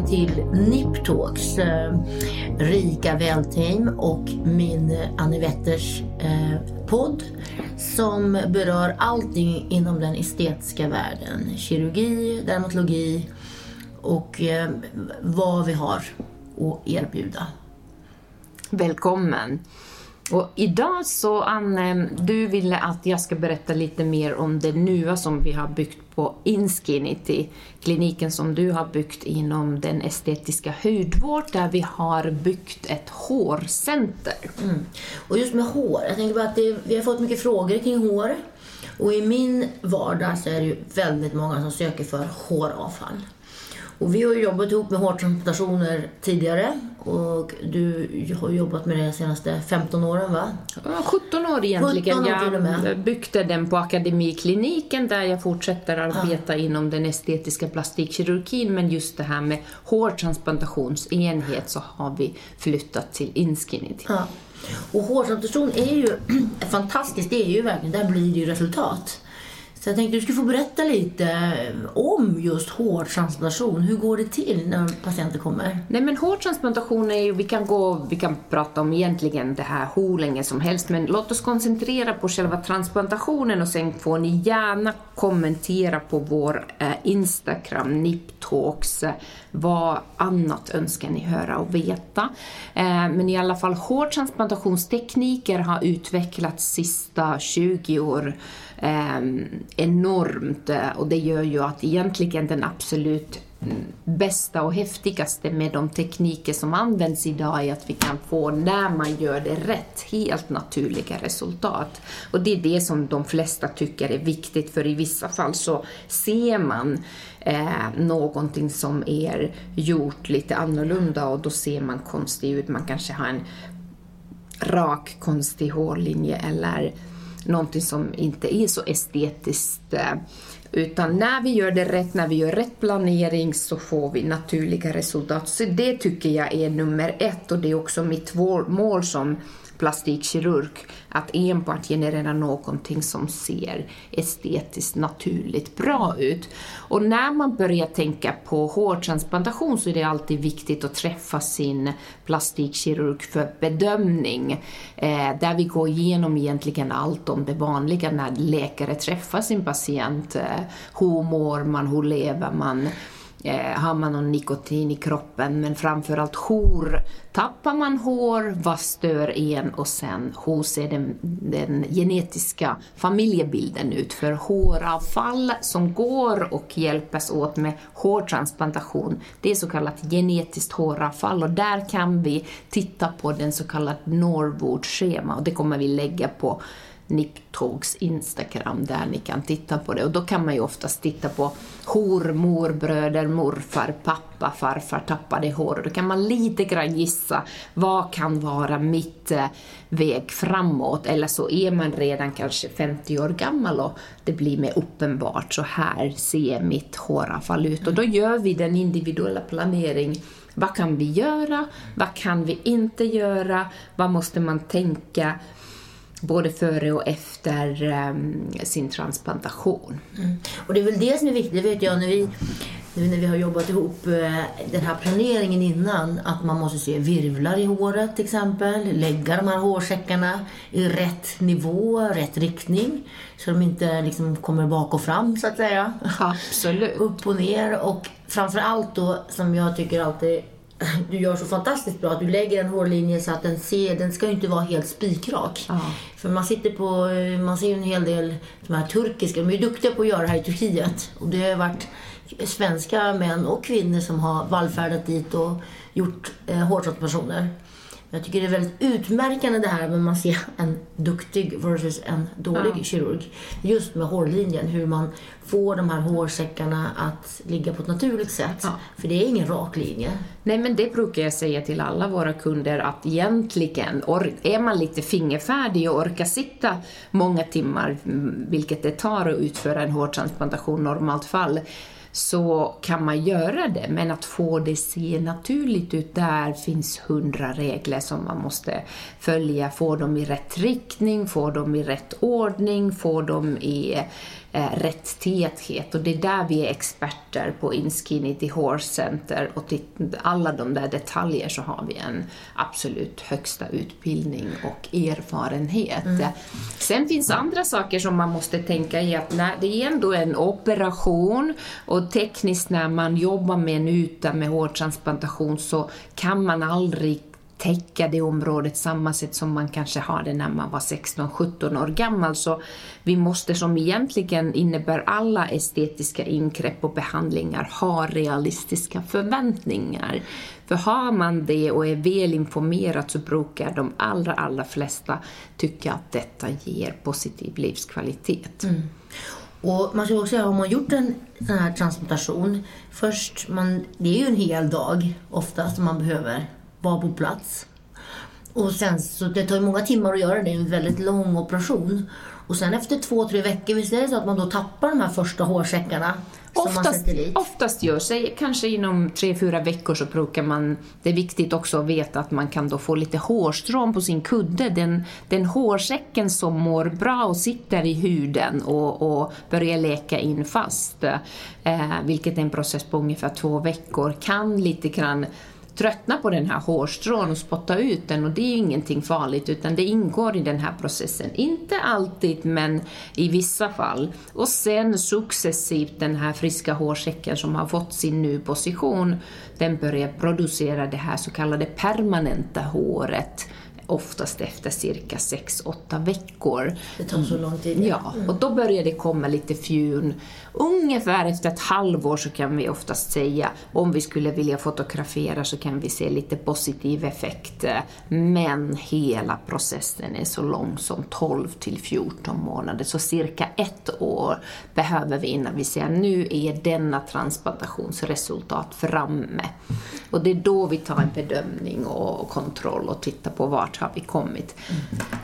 tillbaka till Niptalks, eh, Rika Välteam och min eh, Annie Wetters eh, podd som berör allting inom den estetiska världen. Kirurgi, dermatologi och eh, vad vi har att erbjuda. Välkommen! Och idag så Anne, du ville att jag ska berätta lite mer om det nya som vi har byggt på Inskinity, kliniken som du har byggt inom den estetiska hudvård där vi har byggt ett hårcenter. Mm. Och just med hår, jag tänker bara att det, vi har fått mycket frågor kring hår. Och i min vardag så är det ju väldigt många som söker för håravfall. Och vi har jobbat ihop med hårtransplantationer tidigare och du har jobbat med det de senaste 15 åren va? 17 år egentligen. 17 år jag byggde den på Akademikliniken där jag fortsätter arbeta ja. inom den estetiska plastikkirurgin men just det här med hårtransplantationsenhet så har vi flyttat till Inskinity. Ja. Och hårtransplantation är ju fantastiskt, det är ju verkligen, där blir det ju resultat. Så jag tänkte du skulle få berätta lite eh, om just hårtransplantation. Hur går det till när patienter kommer? Nej men hårtransplantation är ju, vi kan gå, vi kan prata om egentligen det här hur länge som helst, men låt oss koncentrera på själva transplantationen och sen får ni gärna kommentera på vår eh, Instagram, Niptalks, eh, vad annat önskar ni höra och veta. Eh, men i alla fall hårtransplantationstekniker har utvecklats sista 20 år Ehm, enormt eh, och det gör ju att egentligen den absolut bästa och häftigaste med de tekniker som används idag är att vi kan få, när man gör det rätt, helt naturliga resultat. Och det är det som de flesta tycker är viktigt, för i vissa fall så ser man eh, någonting som är gjort lite annorlunda och då ser man konstig ut. Man kanske har en rak, konstig hårlinje eller någonting som inte är så estetiskt. Eh, utan när vi gör det rätt, när vi gör rätt planering så får vi naturliga resultat. Så det tycker jag är nummer ett och det är också mitt mål som plastikkirurg att enbart generera någonting som ser estetiskt naturligt bra ut. Och när man börjar tänka på hårtransplantation så är det alltid viktigt att träffa sin plastikkirurg för bedömning, eh, där vi går igenom egentligen allt om det vanliga när läkare träffar sin patient. Eh, hur mår man, hur lever man? Eh, har man någon nikotin i kroppen, men framförallt hur tappar man hår, vad stör en? Och sen hur ser den, den genetiska familjebilden ut? För håravfall som går och hjälpas åt med hårtransplantation, det är så kallat genetiskt håravfall. Och där kan vi titta på den så kallade Norwood-schema. Och det kommer vi lägga på Niptalks Instagram där ni kan titta på det. Och då kan man ju oftast titta på hor, morbröder, morfar, pappa, farfar tappade hår. Och då kan man lite grann gissa vad kan vara mitt eh, väg framåt. Eller så är man redan kanske 50 år gammal och det blir mer uppenbart. Så här ser mitt håravfall ut. Och då gör vi den individuella planeringen vad kan vi göra? Vad kan vi inte göra? Vad måste man tänka? Både före och efter um, sin transplantation. Mm. Och det är väl det som är viktigt, det vet jag när vi, när vi har jobbat ihop uh, den här planeringen innan, att man måste se virvlar i håret till exempel, lägga de här hårsäckarna i rätt nivå, rätt riktning, så de inte liksom kommer bak och fram så att säga. Absolut. Upp och ner och framför allt då, som jag tycker alltid du gör så fantastiskt bra. att Du lägger en hårlinje så att den ser, den ska ju inte vara helt spikrak. Ja. För man sitter på, man ser ju en hel del de här turkiska, de är ju duktiga på att göra det här i Turkiet. Och det har varit svenska män och kvinnor som har vallfärdat dit och gjort eh, hårtransplantationer. Jag tycker det är väldigt utmärkande det här när man ser en duktig versus en dålig ja. kirurg. Just med hårlinjen, hur man får de här hårsäckarna att ligga på ett naturligt sätt. Ja. För det är ingen rak linje. Nej, men det brukar jag säga till alla våra kunder att egentligen är man lite fingerfärdig och orkar sitta många timmar, vilket det tar att utföra en hårtransplantation normalt fall, så kan man göra det, men att få det se naturligt ut, där finns hundra regler som man måste följa. Få dem i rätt riktning, få dem i rätt ordning, få dem i eh, rätt täthet och det är där vi är experter på Inskinity Horse Center och till alla de där detaljer så har vi en absolut högsta utbildning och erfarenhet. Mm. Sen finns andra saker som man måste tänka i att när det är ändå en operation och tekniskt när man jobbar med en yta med hårtransplantation så kan man aldrig täcka det området samma sätt som man kanske har det när man var 16-17 år gammal. Så vi måste, som egentligen innebär alla estetiska ingrepp och behandlingar, ha realistiska förväntningar. För har man det och är väl informerad så brukar de allra, allra flesta tycka att detta ger positiv livskvalitet. Mm. Och man ska också säga, har man gjort en sån här transplantation, först, man, det är ju en hel dag ofta som man behöver vara på plats. Och sen så det tar ju många timmar att göra det, är en väldigt lång operation. Och sen efter två, tre veckor, visst är det så att man då tappar de här första hårsäckarna? Oftast, oftast gör sig, kanske inom tre, fyra veckor så brukar man, det är viktigt också att veta att man kan då få lite hårstrån på sin kudde. Den, den hårsäcken som mår bra och sitter i huden och, och börjar läka in fast, eh, vilket är en process på ungefär två veckor, kan lite grann tröttna på den här hårstrån och spotta ut den och det är ingenting farligt utan det ingår i den här processen. Inte alltid men i vissa fall. Och sen successivt den här friska hårsäcken som har fått sin ny position, den börjar producera det här så kallade permanenta håret oftast efter cirka 6-8 veckor. Det tar så lång tid? Ja, mm. och då börjar det komma lite fjun. Ungefär efter ett halvår så kan vi oftast säga, om vi skulle vilja fotografera så kan vi se lite positiv effekt. Men hela processen är så lång som 12 till 14 månader, så cirka ett år behöver vi innan vi säger nu är denna transplantationsresultat framme. Och det är då vi tar en bedömning och kontroll och tittar på vart har vi kommit.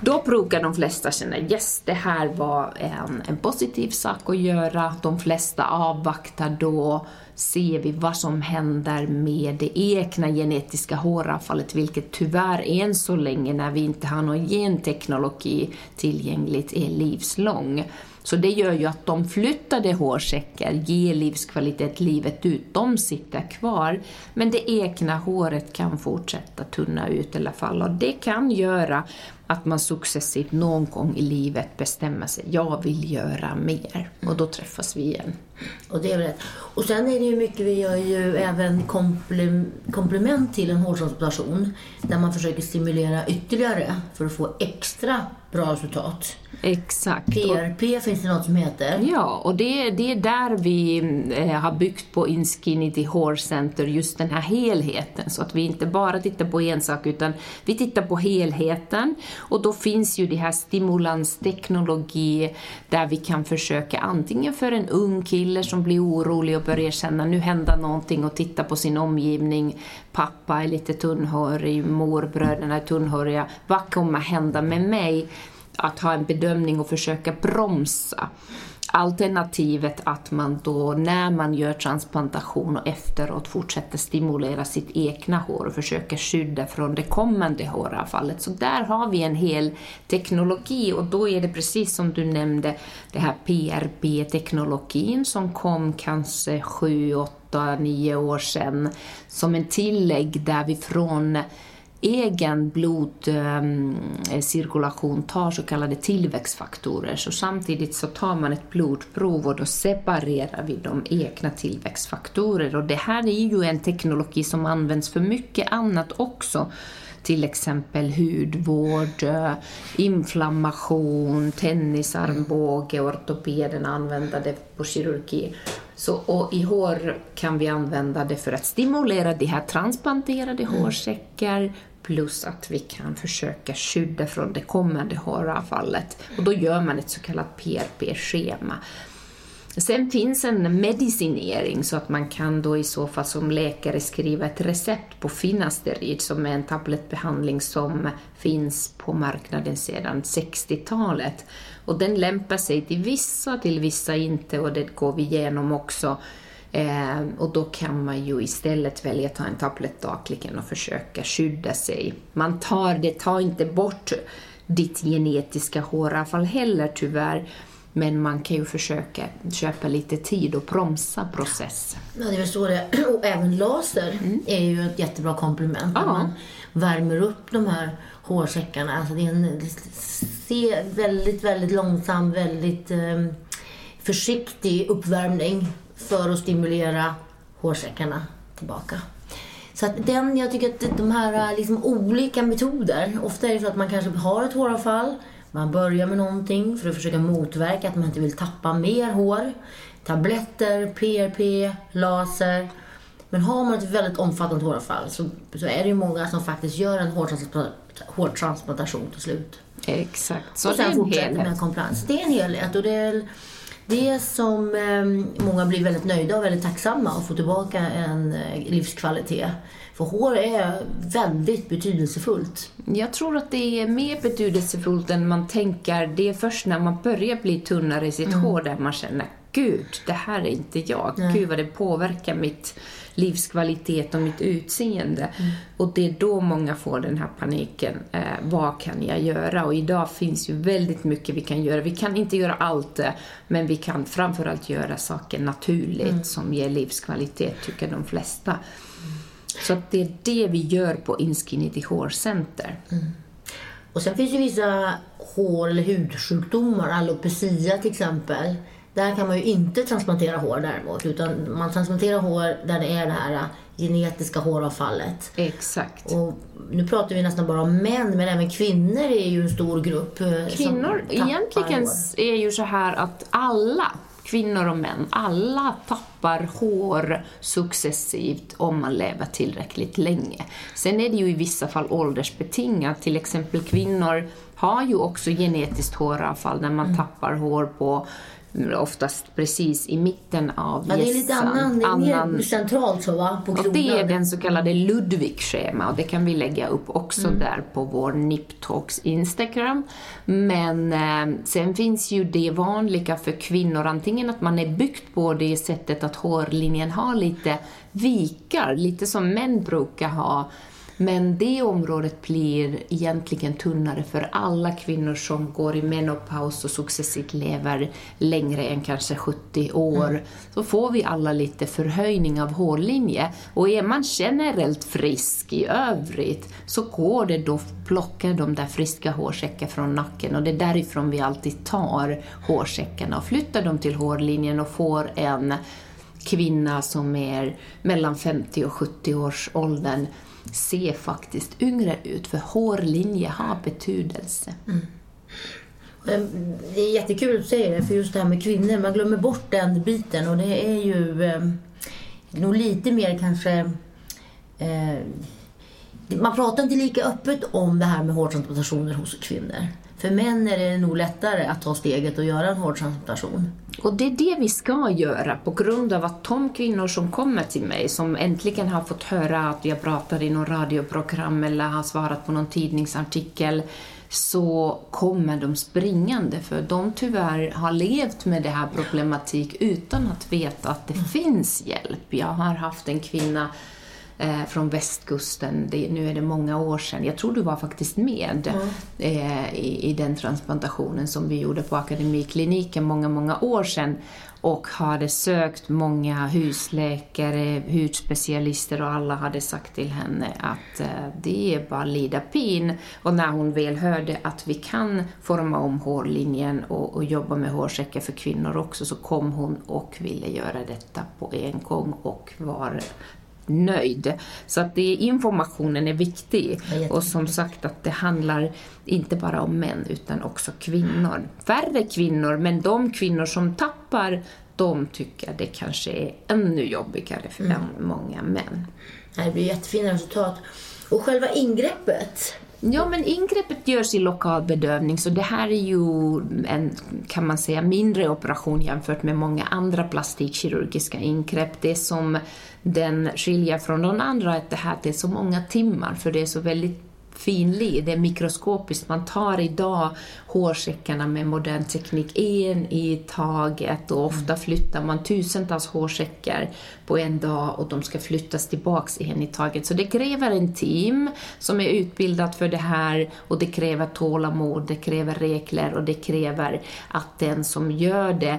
Då brukar de flesta känna yes, det här var en, en positiv sak att göra. De flesta avvaktar då, ser vi vad som händer med det egna genetiska håravfallet, vilket tyvärr än så länge när vi inte har någon genteknologi tillgängligt är livslång. Så det gör ju att de flyttade hårsäckar ger livskvalitet livet ut. De sitter kvar, men det egna håret kan fortsätta tunna ut i alla fall. Och det kan göra att man successivt någon gång i livet bestämmer sig, jag vill göra mer. Och då träffas vi igen. Och det är rätt. Och sen är det ju mycket, vi gör ju även komplement till en hårtransplantation där man försöker stimulera ytterligare för att få extra bra resultat. Exakt. PRP finns det något som heter. Ja, och det, det är där vi eh, har byggt på Inskinity Horse Center just den här helheten, så att vi inte bara tittar på en sak utan vi tittar på helheten och då finns ju det här stimulansteknologi där vi kan försöka antingen för en ung kille som blir orolig och börjar känna nu händer någonting och titta på sin omgivning, pappa är lite tunnhårig, morbröderna är tunnhåriga, vad kommer hända med mig? att ha en bedömning och försöka bromsa. Alternativet att man då när man gör transplantation och efteråt fortsätter stimulera sitt egna hår och försöker skydda från det kommande håravfallet. Så där har vi en hel teknologi och då är det precis som du nämnde, det här PRP-teknologin som kom kanske 7, 8, 9 år sedan som en tillägg där vi från egen blodcirkulation ehm, tar så kallade tillväxtfaktorer. Så samtidigt så tar man ett blodprov och då separerar vi de egna tillväxtfaktorer. Och det här är ju en teknologi som används för mycket annat också till exempel hudvård, inflammation, tennisarmbåge, ortopeden använder det på kirurgi. Så, och I hår kan vi använda det för att stimulera de här transplanterade mm. hårsäckar plus att vi kan försöka skydda från det kommande håravfallet. Och då gör man ett så kallat PRP-schema. Sen finns en medicinering så att man kan då i så fall som läkare skriva ett recept på finasterid som är en tablettbehandling som finns på marknaden sedan 60-talet. Och den lämpar sig till vissa, till vissa inte och det går vi igenom också. Eh, och då kan man ju istället välja att ta en tablett dagligen och försöka skydda sig. Man tar, det tar inte bort ditt genetiska håravfall heller tyvärr, men man kan ju försöka köpa lite tid och bromsa processen. Ja, det är väl så det Och även laser mm. är ju ett jättebra komplement. Ja. man värmer upp de här hårsäckarna. Alltså det är en se, väldigt, väldigt långsam, väldigt eh, försiktig uppvärmning för att stimulera hårsäckarna tillbaka. Så att den, jag tycker att de här liksom, olika metoder, ofta är det så att man kanske har ett håravfall, man börjar med någonting för att försöka motverka att man inte vill tappa mer hår. Tabletter, PRP, laser. Men har man ett väldigt omfattande håravfall så, så är det ju många som faktiskt gör en hårtransplantation till slut. Exakt, så och sen det är en helhet. Med det är en helhet och det är det som eh, många blir väldigt nöjda och väldigt tacksamma att få tillbaka en eh, livskvalitet. För hår är väldigt betydelsefullt. Jag tror att det är mer betydelsefullt än man tänker. Det är först när man börjar bli tunnare i sitt mm. hår där man känner Gud, det här är inte jag. Nej. Gud vad det påverkar mitt livskvalitet och mitt utseende. Mm. Och det är då många får den här paniken. Eh, vad kan jag göra? Och idag finns ju väldigt mycket vi kan göra. Vi kan inte göra allt, men vi kan framförallt göra saker naturligt mm. som ger livskvalitet, tycker de flesta. Mm. Så det är det vi gör på Inskinity Hårcenter. Mm. Och sen finns det vissa hår eller hudsjukdomar, alopecia till exempel, där kan man ju inte transplantera hår däremot, utan man transplanterar hår där det är det här genetiska håravfallet. Exakt. Och nu pratar vi nästan bara om män, men även kvinnor är ju en stor grupp. Eh, kvinnor, egentligen hår. är ju så här att alla kvinnor och män, alla tappar hår successivt om man lever tillräckligt länge. Sen är det ju i vissa fall åldersbetingat, till exempel kvinnor har ju också genetiskt håravfall när man mm. tappar hår på oftast precis i mitten av ja, det är lite annan, det är annan, mer centralt så va? På och det är den så kallade Ludwig-schema och det kan vi lägga upp också mm. där på vår Niptalks Instagram. Men eh, sen finns ju det vanliga för kvinnor, antingen att man är byggt på det sättet att hårlinjen har lite vikar, lite som män brukar ha men det området blir egentligen tunnare för alla kvinnor som går i menopaus och successivt lever längre än kanske 70 år. Mm. Så får vi alla lite förhöjning av hårlinje. Och är man generellt frisk i övrigt så går det då att plocka de där friska hårsäckarna från nacken och det är därifrån vi alltid tar hårsäckarna och flyttar dem till hårlinjen och får en kvinna som är mellan 50 och 70 års åldern ser faktiskt yngre ut, för hårlinje har betydelse. Mm. Det är jättekul att du säger det, för just det här med kvinnor, man glömmer bort den biten och det är ju eh, nog lite mer kanske eh, man pratar inte lika öppet om det här med hårtransplantationer hos kvinnor. För män är det nog lättare att ta steget och göra en hårtransplantation. Och det är det vi ska göra på grund av att de kvinnor som kommer till mig som äntligen har fått höra att jag pratar i något radioprogram eller har svarat på någon tidningsartikel så kommer de springande för de tyvärr har levt med det här problematik utan att veta att det finns hjälp. Jag har haft en kvinna eh, från västkusten. Det, nu är det många år sedan. Jag tror du var faktiskt med mm. eh, i, i, den transplantationen som vi gjorde på Akademikliniken många, många år sedan och hade sökt många husläkare, hudspecialister och alla hade sagt till henne att eh, det är bara lida pin. Och när hon väl hörde att vi kan forma om hårlinjen och, och jobba med hårsäckar för kvinnor också så kom hon och ville göra detta på en gång och var nöjd. Så att det, informationen är viktig. och som sagt att det handlar inte bara om män utan också kvinnor. Färre kvinnor, men de kvinnor som tappar de tycker det kanske är ännu jobbigare för mm. många män. Det blir jättefina resultat. Och själva ingreppet, Ja, men ingreppet görs i lokal bedövning, så det här är ju en, kan man säga, mindre operation jämfört med många andra plastikkirurgiska ingrepp. Det som den skiljer från de andra är att det här är så många timmar, för det är så väldigt finlir, det är mikroskopiskt. Man tar idag hårsäckarna med modern teknik en i taget och ofta flyttar man tusentals hårsäckar på en dag och de ska flyttas tillbaks en i taget. Så det kräver en team som är utbildat för det här och det kräver tålamod, det kräver regler och det kräver att den som gör det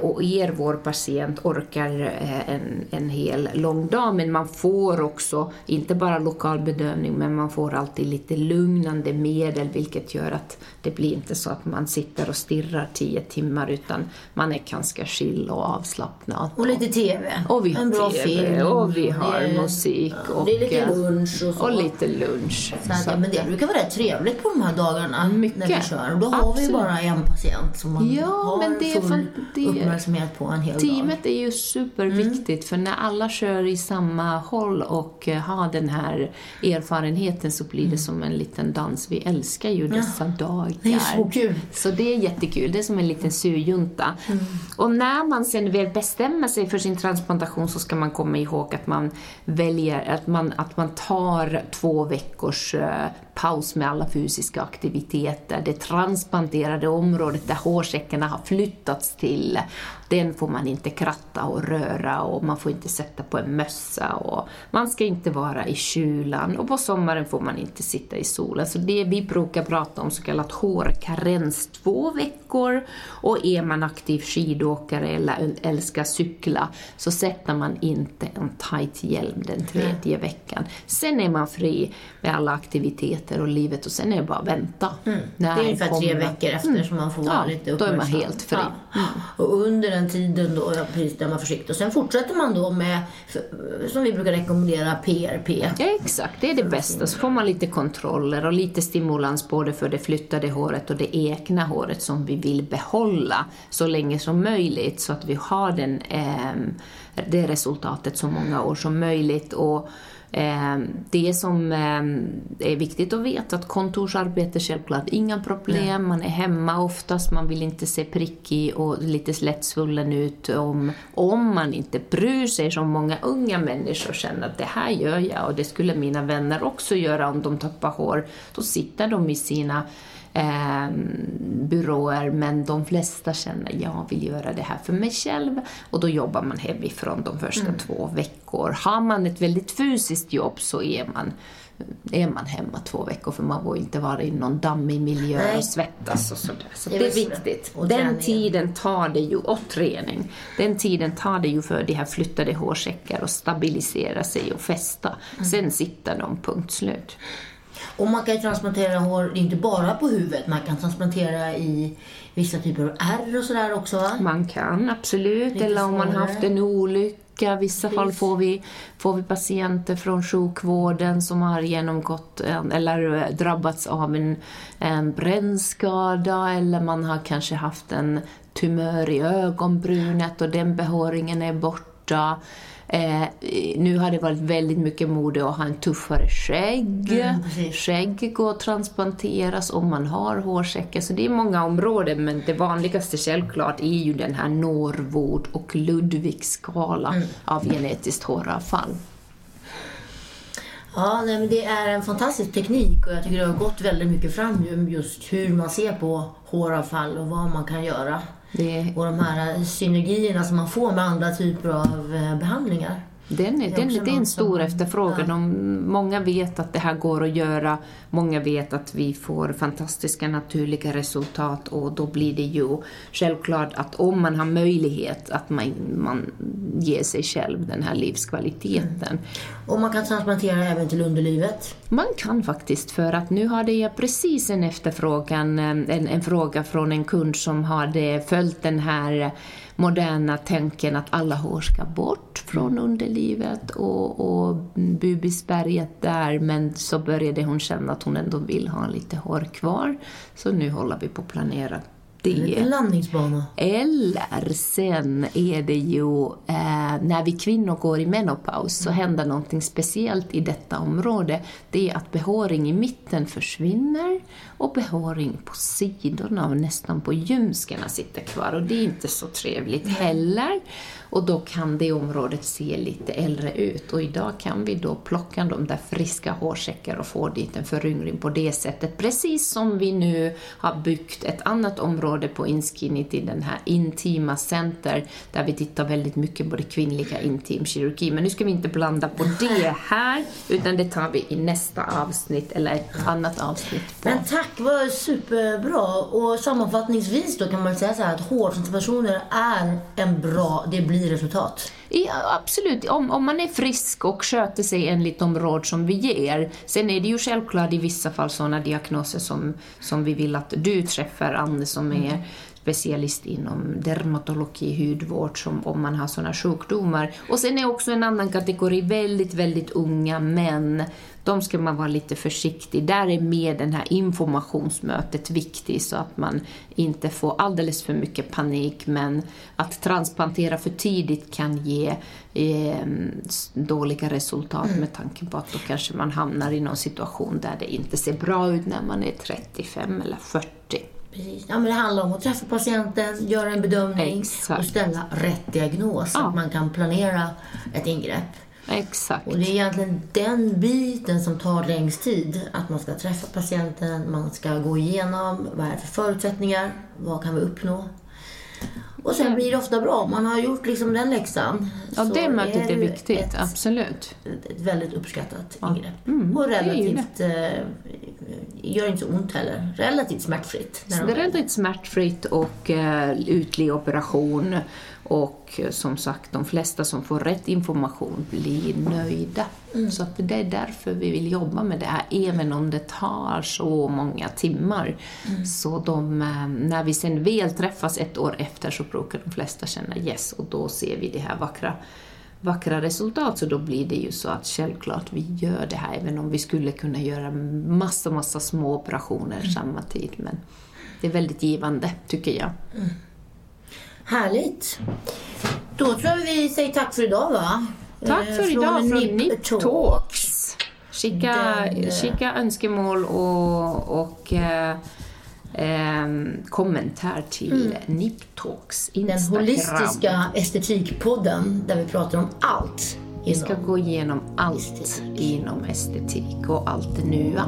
och er, vår patient, orkar eh, en, en hel lång dag. Men man får också, inte bara lokal bedövning, men man får alltid lite lugnande medel vilket gör att det blir inte så att man sitter och stirrar tio timmar utan man är ganska chill och avslappnad. Och lite TV. Och vi har en bra TV film. och vi har Det musik. och, det är lite eh, lunch och så. Och lite lunch. Så att, ja, men det brukar vara rätt trevligt på de här dagarna Mycket. när vi kör. Och då har vi Absolut. bara en patient som man Ja, har men det full uppmärksamhet på en hel dag. Teamet är ju superviktigt för när alla kör i samma håll och eh, har den här erfarenheten så blir det som en liten dans. Vi älskar ju dessa dagar. Det är så kul. Så det är jättekul, det är som en liten surjunta. Och när man sen väl bestämmer sig för sin transplantation så ska man komma ihåg att man väljer, att man, att man tar två veckors eh, paus med alla fysiska aktiviteter. Det transplanterade området där hårsäckarna har flyttats till, till. Den får man inte kratta och röra och man får inte sätta på en mössa och man ska inte vara i kylan och på sommaren får man inte sitta i solen. Så det vi brukar prata om så kallat hårkarens två veckor och är man aktiv skidåkare eller älskar cykla så sätter man inte en tight hjälm den tredje veckan. Sen är man fri med alla aktiviteter och livet och sen är det bara att vänta. Mm. Det är ungefär tre veckor efter som man får vara Ja, lite då är man uppmärksam. helt fri. Mm. Ja. Och under den tiden då, precis, där man försiktig. Och sen fortsätter man då med, som vi brukar rekommendera, PRP. Ja, exakt, det är det bästa. Så får man lite kontroller och lite stimulans både för det flyttade håret och det egna håret som vi vill behålla så länge som möjligt så att vi har den, eh, det resultatet så många år som möjligt. Och det som ehm, är viktigt att veta att kontorsarbete självklart inga problem, man är hemma oftast, man vill inte se prickig och lite lättsvullen ut om, om man inte bryr sig som många unga människor känner att det här gör jag. Och det skulle mina vänner också göra om de tappar hår. Då sitter de i sina eh, byråer men de flesta känner jag vill göra det här för mig själv och då jobbar man hemifrån de första två veckor. Har man ett väldigt fysiskt jobb så är man är man hemma två veckor för man får inte vara i någon dammig miljö Nej. och svettas och sådär. Så Det är det viktigt. Och Den tiden tar det ju, och träning, den tiden tar det ju för de här flyttade hårsäckar att stabilisera sig och fästa. Sen sitter de, punkt slut. Och man kan ju transplantera hår, inte bara på huvudet, man kan transplantera i vissa typer av ärr och sådär också va? Man kan absolut, Lite eller om man haft en olycka. I vissa fall får vi, får vi patienter från sjukvården som har genomgått en, eller eh, drabbats av en, en brännskada eller man har kanske haft en tumör i ögonbrynet och den behåringen är borta. Eh, nu har det varit väldigt mycket mode att ha en tuffare skägg. Mm, precis. Skägg går att transplanteras om man har hårsäckar, så det är många områden, men det vanligaste självklart är ju den här Norwood och Ludwig-skala Mm. av genetiskt håravfall. Ja, nej, men det är en fantastisk teknik och jag tycker det har gått väldigt mycket fram ju, just hur man ser på håravfall och vad man kan göra. Det, Och de här synergierna som man får med andra typer av eh, behandlingar den är, är den, det är en stor efterfrågan. ja. Många vet att det här går att göra, många vet att vi får fantastiska naturliga resultat och då blir det ju självklart att om man har möjlighet att man, man ger sig själv den här livskvaliteten. Och man kan transplantera även till underlivet. Man kan faktiskt, för att nu hade jag precis en efterfrågan, eh, en, en fråga från en kund som hade följt den här moderna tänken att alla hår ska bort från underlivet och, och bubisberget där, men så började hon känna att hon ändå vill ha lite hår kvar. Så nu håller vi på att planera det. En landningsbana. Eller sen är det ju eh, när vi kvinnor går i menopaus så händer någonting speciellt i detta område. Det är att behåring i mitten försvinner och behåring på sidorna och nästan på ljumskarna sitter kvar och det är inte så trevligt heller. Och då kan det området se lite äldre ut och idag kan vi då plocka de där friska hårsäckar och få dit en föryngring på det sättet. Precis som vi nu har byggt ett annat område på Inskinny till den här intima center där vi tittar väldigt mycket på det kvinnliga intimkirurgi. Men nu ska vi inte blanda på det här utan det tar vi i nästa avsnitt eller ett annat avsnitt. På. Men tack, vad var superbra. Och sammanfattningsvis då kan man säga så här att hårtransplantationer är en bra, det blir resultat. Ja, absolut, om, om man är frisk och sköter sig enligt de råd som vi ger. Sen är det ju självklart i vissa fall sådana diagnoser som, som vi vill att du träffar, Anne, som är specialist inom dermatologi, hudvård, som om man har sådana sjukdomar. Och sen är också en annan kategori väldigt, väldigt unga män. De ska man vara lite försiktig. Där är med det här informationsmötet viktigt så att man inte får alldeles för mycket panik. Men att transplantera för tidigt kan ge eh, dåliga resultat med tanke på att då kanske man hamnar i någon situation där det inte ser bra ut när man är 35 eller 40. Precis. Ja, men det handlar om att träffa patienten, göra en bedömning Exakt. och ställa rätt diagnos så Ja. att man kan planera ett ingrepp. Exakt. Och det är egentligen den biten som tar längst tid. Att man ska träffa patienten, man ska gå igenom vad är det för förutsättningar, vad kan vi uppnå? Och sen blir det ofta bra. Man har gjort liksom den läxan. Ja, Så det mötet är ju viktigt, Ett, absolut. ett väldigt uppskattat ingrepp. Mm, och är relativt, eh, gör inte så ont heller. Relativt smärtfritt. när är väldigt smärtfritt och uh, ytlig operation. Och eh, som sagt, de flesta som får rätt information blir nöjda. Så att det är därför vi vill jobba med det här, även om det tar så många timmar. Så de, eh, när vi sen väl träffas ett år efter så brukar de flesta känna yes, och då ser vi det här vackra vackra resultat så då blir det ju så att självklart vi gör det här även om vi skulle kunna göra massa, massa små operationer samma tid. Men det är väldigt givande, tycker jag. Härligt. Då tror jag vi säger tack för idag va? Tack Eh, för idag från Nip Nip Talk. Talks. Skicka, Den, eh, skicka önskemål och, och eh, ehm, kommentar till Nip Talks Den Instagram. holistiska estetikpodden där vi pratar om allt. Vi ska gå igenom allt estetik. inom estetik och allt det nya.